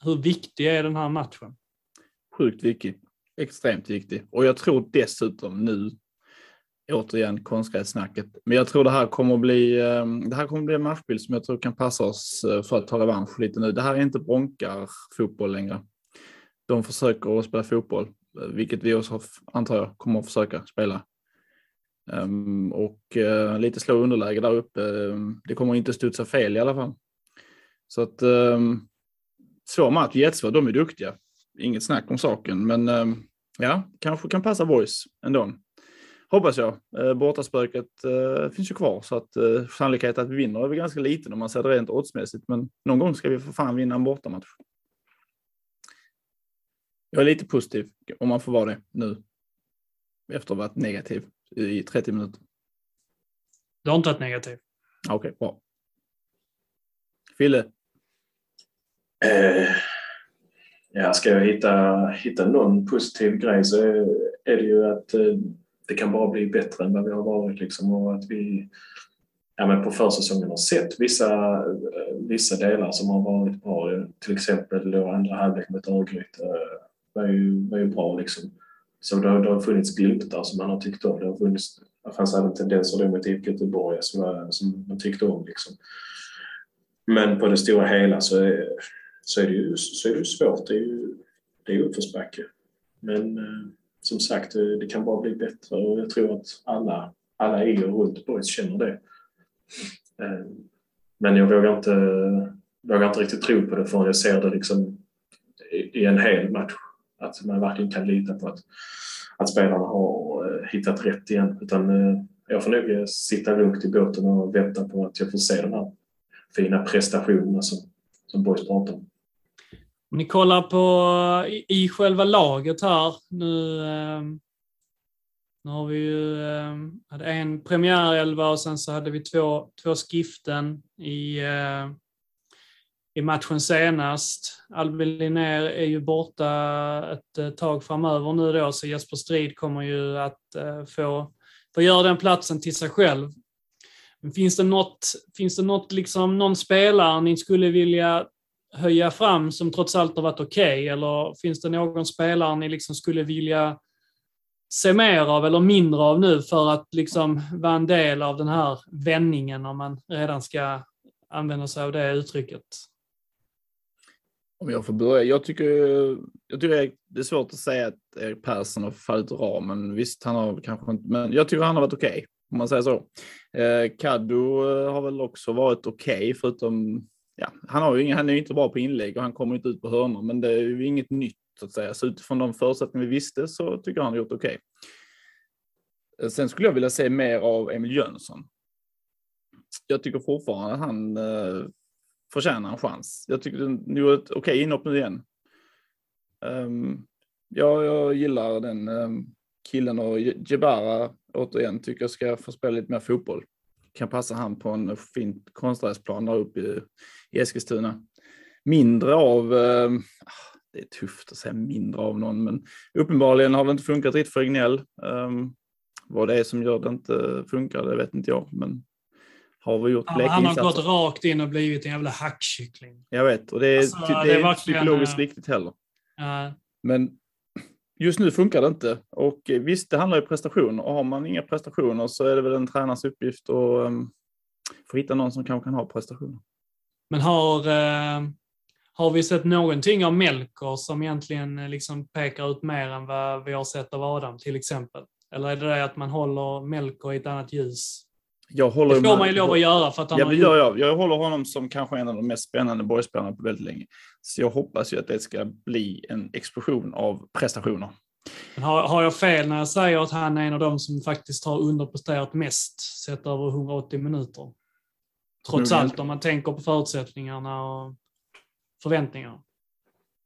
hur viktig är den här matchen? Sjukt viktig. Extremt viktig. Och jag tror dessutom nu, återigen konstgrässnacket, men jag tror det här kommer att bli, eh, det här kommer att bli en matchbild som jag tror kan passa oss eh, för att ta revansch lite nu. Det här är inte bronkar fotboll längre. De försöker att spela fotboll, vilket vi också antar jag kommer att försöka spela. Um, och uh, lite slå underläge där uppe. Um, det kommer inte studsa fel i alla fall. Så att um, svår match, jättesvår. De är duktiga. Inget snack om saken, men um, ja, kanske kan passa boys ändå. Hoppas jag. Uh, bortaspöket uh, finns ju kvar så att uh, sannolikheten att vi vinner är väl ganska liten om man ser det rent oddsmässigt. Men någon gång ska vi för fan vinna en bortamatch. Jag är lite positiv om man får vara det nu. Efter att ha varit negativ i 30 minuter. Du har inte varit negativ? Okej, okay, bra. Fille? Eh, ja, ska jag hitta, hitta någon positiv grej så är det ju att eh, det kan bara bli bättre än vad vi har varit liksom och att vi ja, men på försäsongen har sett vissa, eh, vissa delar som har varit bra. Till exempel då andra halvlek mot Örgryte eh, var ju, var ju bra liksom. Så det har, det har funnits glimtar som man har tyckt om. Det, har funnits, det fanns även tendenser då mot IFK Göteborg som, som man tyckte om. Liksom. Men på det stora hela så är, så är, det, ju, så är det svårt. Det är ju det är uppförsbacke. Men eh, som sagt, det, det kan bara bli bättre och jag tror att alla, alla i och runt Boys känner det. Eh, men jag vågar inte, vågar inte riktigt tro på det förrän jag ser det liksom i, i en hel match. Att man verkligen kan lita på att, att spelarna har eh, hittat rätt igen. Utan eh, jag får nog eh, sitta lugnt i båten och vänta på att jag får se de här fina prestationerna som, som Boys pratar om. Om ni kollar på i, i själva laget här nu. Ehm, nu har vi ju ehm, hade en premiärelva och sen så hade vi två, två skiften i i matchen senast. Albin Linnér är ju borta ett eh, tag framöver nu då, så Jesper Strid kommer ju att eh, få, få göra den platsen till sig själv. Men finns det något, finns det något liksom, någon spelare ni skulle vilja höja fram som trots allt har varit okej? Okay? Eller finns det någon spelare ni liksom skulle vilja se mer av eller mindre av nu för att liksom vara en del av den här vändningen om man redan ska använda sig av det uttrycket? Om jag får börja. Jag tycker, jag tycker det är svårt att säga att Erik Persson har fallit ur ramen. Visst, han har kanske inte, men jag tycker han har varit okej, okay, om man säger så. Eh, Kaddo eh, har väl också varit okej, okay, förutom ja, han, har ju ingen, han är ju inte bra på inlägg och han kommer inte ut på hörnor, men det är ju inget nytt så att säga. Så utifrån de förutsättningar vi visste så tycker jag han har gjort okej. Okay. Sen skulle jag vilja se mer av Emil Jönsson. Jag tycker fortfarande att han eh, förtjänar en chans. Jag tycker den gjorde ett okej okay inhopp nu igen. Um, ja, jag gillar den um, killen och Jebara återigen tycker jag ska få spela lite mer fotboll. Kan passa han på en fin konstgräsplan där uppe i, i Eskilstuna. Mindre av, um, det är tufft att säga mindre av någon, men uppenbarligen har det inte funkat riktigt för Egnell. Um, vad det är som gör det inte funkar, det vet inte jag, men har vi gjort ja, Han har gått rakt in och blivit en jävla hackkyckling. Jag vet, och det är, alltså, det, det är inte psykologiskt riktigt heller. Uh, men just nu funkar det inte. Och visst, det handlar ju om prestationer och har man inga prestationer så är det väl en tränars uppgift att um, få hitta någon som kanske kan ha prestationer. Men har, uh, har vi sett någonting av Melker som egentligen eh, liksom pekar ut mer än vad vi har sett av Adam till exempel? Eller är det det att man håller Melker i ett annat ljus? Jag håller det får man ju lov att göra. För att han ja, har jag, jag, jag håller honom som kanske en av de mest spännande boyspelarna på väldigt länge. Så jag hoppas ju att det ska bli en explosion av prestationer. Har, har jag fel när jag säger att han är en av de som faktiskt har underpresterat mest sett över 180 minuter? Trots mm. allt om man tänker på förutsättningarna och förväntningar.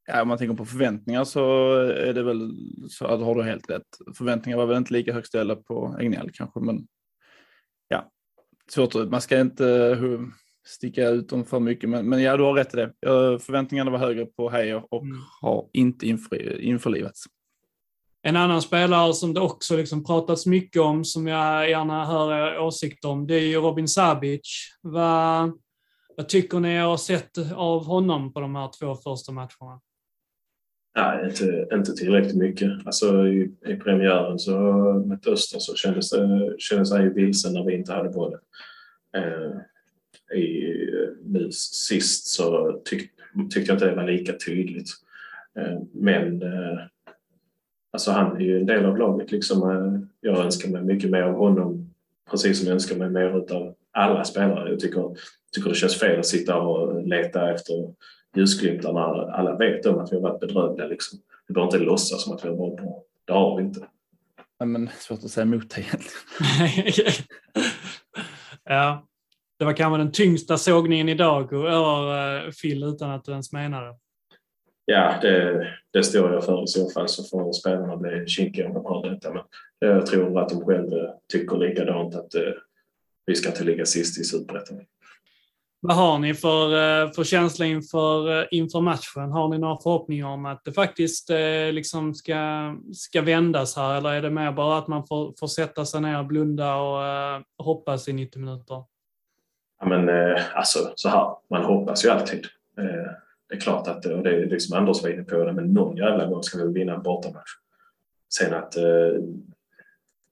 Ja, om man tänker på förväntningar så är det väl så att har du helt rätt. Förväntningar var väl inte lika högt ställda på Egnell kanske, men svårt. Man ska inte sticka ut dem för mycket, men, men ja, du har rätt i det. Förväntningarna var högre på Heijer och mm. har inte inför, införlivats. En annan spelare som det också liksom pratats mycket om, som jag gärna hör åsikt om, det är ju Robin Sabic. Vad, vad tycker ni har sett av honom på de här två första matcherna? Nej, inte, inte tillräckligt mycket. Alltså, i, i premiären så, med Öster så kändes, det, kändes han ju vilsen när vi inte hade bollen. Eh, i, nu sist så tyck, tyckte jag inte det var lika tydligt. Eh, men eh, alltså han är ju en del av laget. Liksom, eh, jag önskar mig mycket mer av honom precis som jag önskar mig mer av alla spelare. Jag tycker, tycker det känns fel att sitta och leta efter ljusglimtar när alla vet om att vi har varit bedrövliga. Liksom. Vi behöver inte låtsas som att vi har varit bra. Det har vi inte. Ja, men svårt att säga emot det egentligen. ja, det var kanske den tyngsta sågningen idag över uh, Phil utan att du ens menade Ja, det, det står jag för i så fall så får spelarna bli kinkiga om de har detta. Men jag tror att de själva tycker likadant att uh, vi ska inte ligga sist i Superettan. Vad har ni för, eh, för känsla inför, eh, inför matchen? Har ni några förhoppningar om att det faktiskt eh, liksom ska, ska vändas här eller är det mer bara att man får, får sätta sig ner, blunda och uh, hoppas i 90 minuter? Ja, men, alltså, så här, man hoppas ju alltid. Det är klart att, och det är liksom Anders var inne på det, men någon jävla gång ska vi vinna en bortamatch. Sen att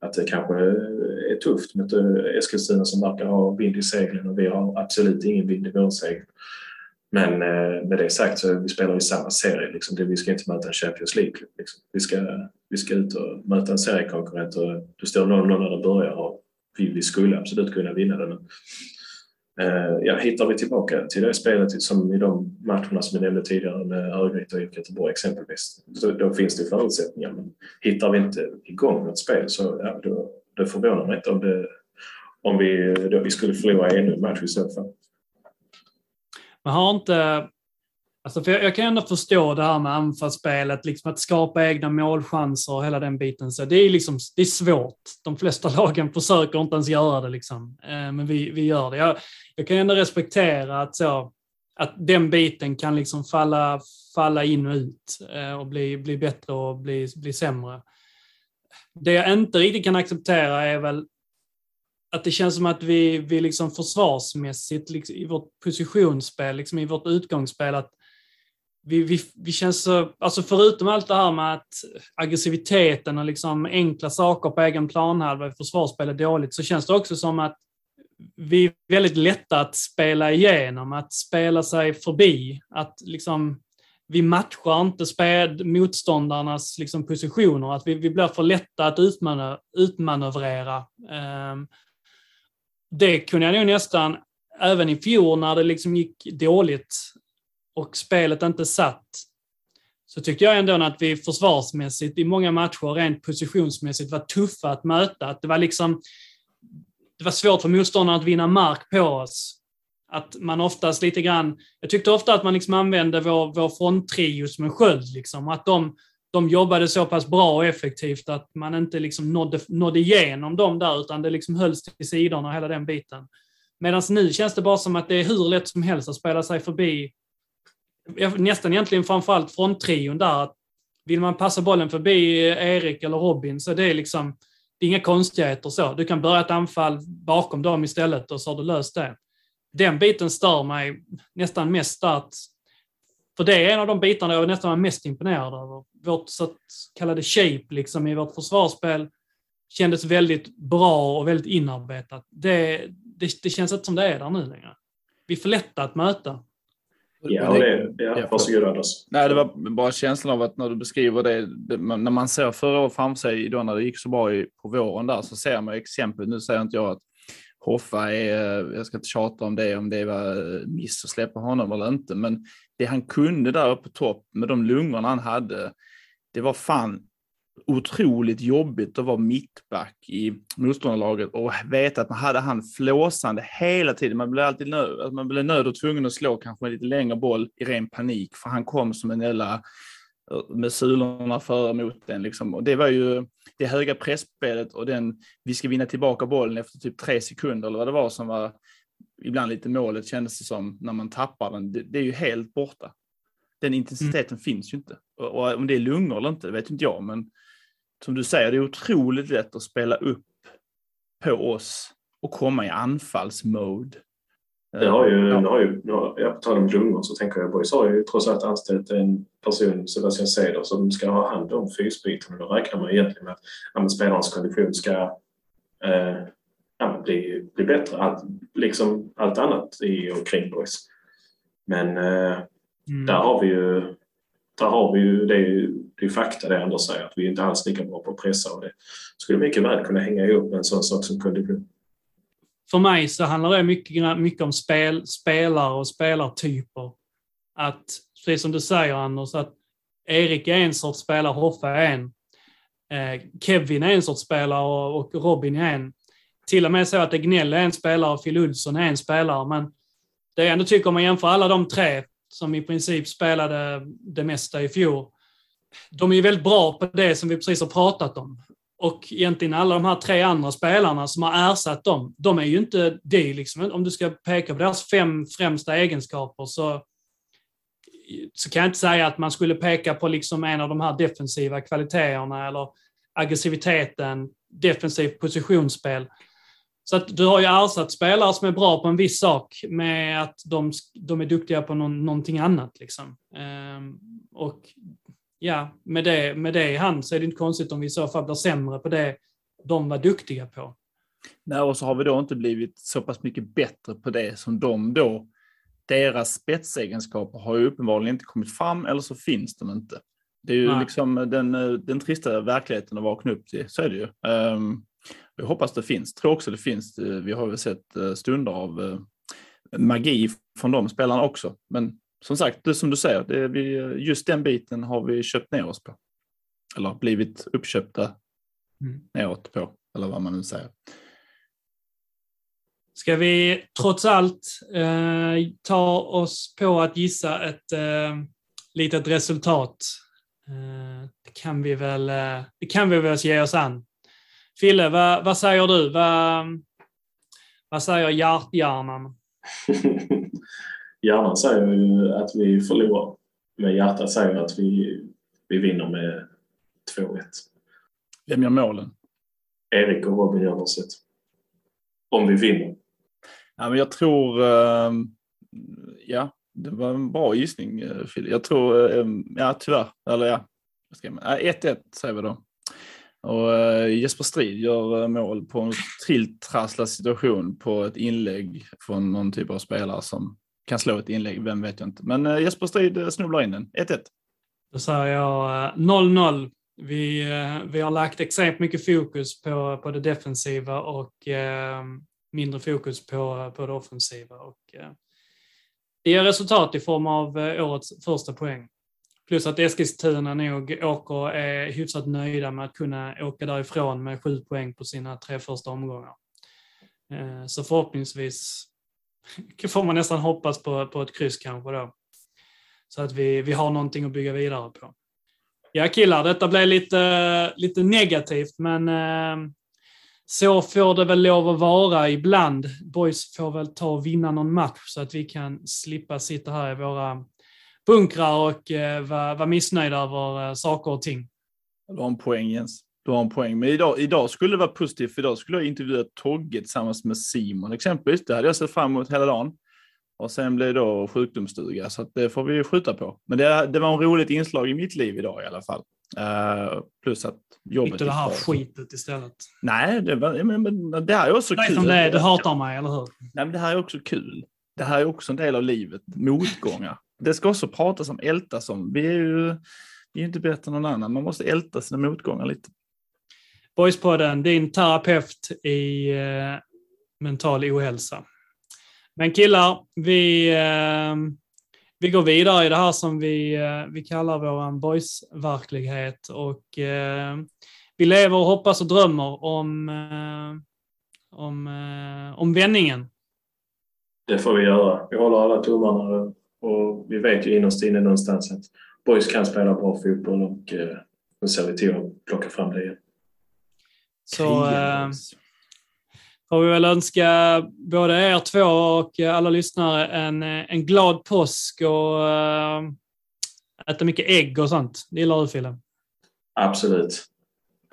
att det kanske är tufft mot eh, Eskilstuna som verkar ha vind i seglen och vi har absolut ingen vind i vår segel. Men eh, med det sagt så vi spelar vi samma serie. Liksom. Vi ska inte möta en Champions League. Liksom. Vi, ska, vi ska ut och möta en seriekonkurrent och det står 0-0 när det börjar och vi, vi skulle absolut kunna vinna den. Eh, ja, hittar vi tillbaka till det spelet som i de matcherna som vi nämnde tidigare med Örgryte och Göteborg exempelvis, så då finns det förutsättningar. Men hittar vi inte igång något spel så ja, då, då förvånar mig inte om, det, om vi, då vi skulle förlora ännu en match i så fall. Men har inte Alltså för jag, jag, kan ändå förstå det här med anfallsspelet, liksom att skapa egna målchanser och hela den biten. Så det, är liksom, det är svårt. De flesta lagen försöker inte ens göra det, liksom. Eh, men vi, vi gör det. Jag, jag, kan ändå respektera att, så, att den biten kan liksom falla, falla in och ut eh, och bli, bli bättre och bli, bli sämre. Det jag inte riktigt kan acceptera är väl att det känns som att vi, vi liksom försvarsmässigt liksom, i vårt positionsspel, liksom i vårt utgångsspel, att vi, vi, vi känns så, alltså förutom allt det här med att aggressiviteten och liksom enkla saker på egen planhalva i försvarsspel är dåligt, så känns det också som att vi är väldigt lätta att spela igenom, att spela sig förbi, att liksom vi matchar inte spel, motståndarnas liksom positioner, att vi, vi blir för lätta att utmanö, utmanövrera. Um, det kunde jag nog nästan även i fjol när det liksom gick dåligt och spelet inte satt, så tyckte jag ändå att vi försvarsmässigt i många matcher rent positionsmässigt var tuffa att möta. Att det var liksom det var svårt för motståndarna att vinna mark på oss. Att man oftast lite grann, jag tyckte ofta att man liksom använde vår, vår fronttrio som en sköld. Liksom. Att de, de jobbade så pass bra och effektivt att man inte liksom nådde, nådde igenom dem där, utan det liksom hölls till sidorna och hela den biten. Medan nu känns det bara som att det är hur lätt som helst att spela sig förbi, nästan egentligen framförallt trion där. Att vill man passa bollen förbi Erik eller Robin så det är liksom, det är inga konstigheter så. Du kan börja ett anfall bakom dem istället och så har du löst det. Den biten stör mig nästan mest att för det är en av de bitarna jag nästan var mest imponerad över. Vårt så kallade shape liksom, i vårt försvarsspel kändes väldigt bra och väldigt inarbetat. Det, det, det känns inte som det är där nu längre. Vi är för lätta att möta. Ja, och det, ja, varsågod Anders. Nej, det var bara känslan av att när du beskriver det, det när man ser förra året framför sig, då när det gick så bra i, på våren där, så ser man exempel. Nu säger inte jag att Hoffa är, jag ska inte tjata om det, om det var miss att släppa honom eller inte, men det han kunde där uppe på topp med de lungorna han hade, det var fan otroligt jobbigt att vara mittback i motståndarlaget och veta att man hade han flåsande hela tiden. Man blev alltid nöd, man blev nöd och tvungen att slå kanske en lite längre boll i ren panik, för han kom som en jävla med sulorna före mot den. Liksom. Och det var ju det höga pressspelet och den vi ska vinna tillbaka bollen efter typ tre sekunder eller vad det var som var ibland lite målet kändes det som när man tappar den. Det, det är ju helt borta. Den intensiteten mm. finns ju inte. Och, och, om det är lungor eller inte, vet inte jag, men som du säger, det är otroligt lätt att spela upp på oss och komma i anfallsmode. Det har ju, ja. har ju, ja, på tal om lungor så tänker jag, Boys har ju trots allt anställt en person, Sebastian Seder, som ska ha hand om fysbiten. Då räknar man egentligen med att spelarens kondition ska eh, ja, bli, bli bättre. Allt, liksom allt annat i och kring Boys. Men eh, mm. där har vi ju där har vi ju, det är ju det är fakta det Anders säger, att vi inte alls lika bra på att pressa och det skulle mycket väl kunna hänga ihop med en sån sak som kondition. För mig så handlar det mycket, mycket om spel, spelare och spelartyper. Att, precis som du säger Anders, att Erik är en sorts spelare, Hoffa är en. Eh, Kevin är en sorts spelare och, och Robin är en. Till och med så att Egnell är en spelare och Phil Olsson är en spelare, men det jag ändå tycker om man jämför alla de tre som i princip spelade det mesta i fjol. De är ju väldigt bra på det som vi precis har pratat om. Och egentligen alla de här tre andra spelarna som har ersatt dem, de är ju inte det. Liksom. Om du ska peka på deras fem främsta egenskaper så, så kan jag inte säga att man skulle peka på liksom en av de här defensiva kvaliteterna eller aggressiviteten, defensivt positionsspel. Så att du har ju ersatt spelare som är bra på en viss sak med att de, de är duktiga på någon, någonting annat. Liksom. Ehm, och ja, med det, med det i hand så är det inte konstigt om vi i så fall blir sämre på det de var duktiga på. Nej, och så har vi då inte blivit så pass mycket bättre på det som de då, deras spetsegenskaper har ju uppenbarligen inte kommit fram eller så finns de inte. Det är ju Nej. liksom den, den trista verkligheten att vakna upp till, så är det ju. Um, jag hoppas det finns, tror också det finns. Vi har väl sett eh, stunder av eh, magi från de spelarna också. Men som sagt, det som du säger, det vi, just den biten har vi köpt ner oss på. Eller blivit uppköpta mm. neråt på, eller vad man nu säger. Ska vi trots allt eh, ta oss på att gissa ett eh, litet resultat? Eh, det, kan vi väl, eh, det kan vi väl ge oss an. Fille, vad, vad säger du? Vad, vad säger hjärthjärnan? Hjärnan säger ju att vi förlorar. Men hjärtat säger att vi, vi vinner med 2-1. Vem gör målen? Erik och Robin gör varsitt. Om vi vinner. Ja, men jag tror... Uh, ja, det var en bra gissning, Fille. Jag tror... Uh, ja, tyvärr. Eller ja. 1-1 säger vi då. Och Jesper Strid gör mål på en tilltrasslad situation på ett inlägg från någon typ av spelare som kan slå ett inlägg, vem vet jag inte. Men eh, Jesper Strid eh, snubblar in den, 1-1. Då säger jag eh, 0-0. Vi, vi har lagt extremt mycket fokus på, på det defensiva och mindre fokus på, på det offensiva. Och, det ger resultat i form av årets första poäng. Plus att Eskilstuna nog åker och är hyfsat nöjda med att kunna åka därifrån med sju poäng på sina tre första omgångar. Så förhoppningsvis får man nästan hoppas på, på ett kryss kanske då. Så att vi, vi har någonting att bygga vidare på. Ja killar, detta blev lite, lite negativt men eh, så får det väl lov att vara ibland. Boys får väl ta och vinna någon match så att vi kan slippa sitta här i våra bunkrar och eh, vara, vara missnöjda över eh, saker och ting. Du har en poäng Jens. Du har en poäng. Men idag, idag skulle det vara positivt, för idag skulle jag intervjua Togge tillsammans med Simon exempelvis. Det hade jag sett fram emot hela dagen. Och sen blev det då sjukdomsstuga, så det får vi skjuta på. Men det, det var en roligt inslag i mitt liv idag i alla fall. Uh, plus att jobbet... Fick du det här skitet istället? Nej, det, var, men, men, det här är också Nej, kul. Som det är, du hatar mig, eller hur? Nej, men det här är också kul. Det här är också en del av livet, motgångar. Det ska också pratas om, ältas om. Vi är ju vi är inte bättre än någon annan. Man måste älta sina motgångar lite. Boyspodden, din terapeut i eh, mental ohälsa. Men killar, vi, eh, vi går vidare i det här som vi, eh, vi kallar vår boys-verklighet och eh, vi lever och hoppas och drömmer om, eh, om, eh, om vändningen. Det får vi göra. Vi håller alla tummarna och vi vet ju innerst inne någonstans att boys kan spela bra fotboll och eh, nu ser vi till att plocka fram det igen. Så eh, får vi väl önska både er två och alla lyssnare en, en glad påsk och äh, äta mycket ägg och sånt. Det gillar du Fille? Absolut.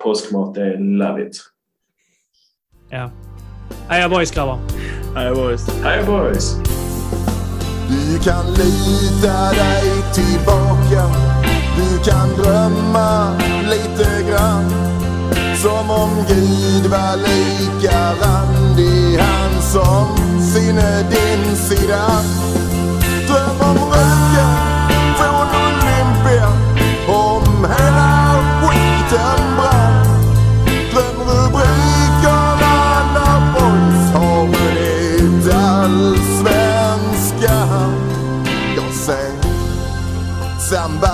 Påskmat är love it. Ja. Heja boys grabbar! Heja boys! Heja boys! Du kan lita dig tillbaka Du kan drömma lite grann som om Gud var lika randig. Han som sinne din sida. Dröm om röken från Olympia Om hela skiten brann Glöm rubrikerna när boys har vunnit allsvenskan? Jag ser sambalek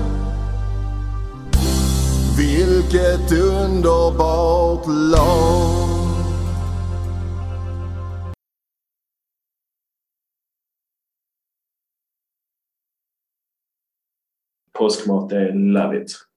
vilket underbart lag Påskmat är love it.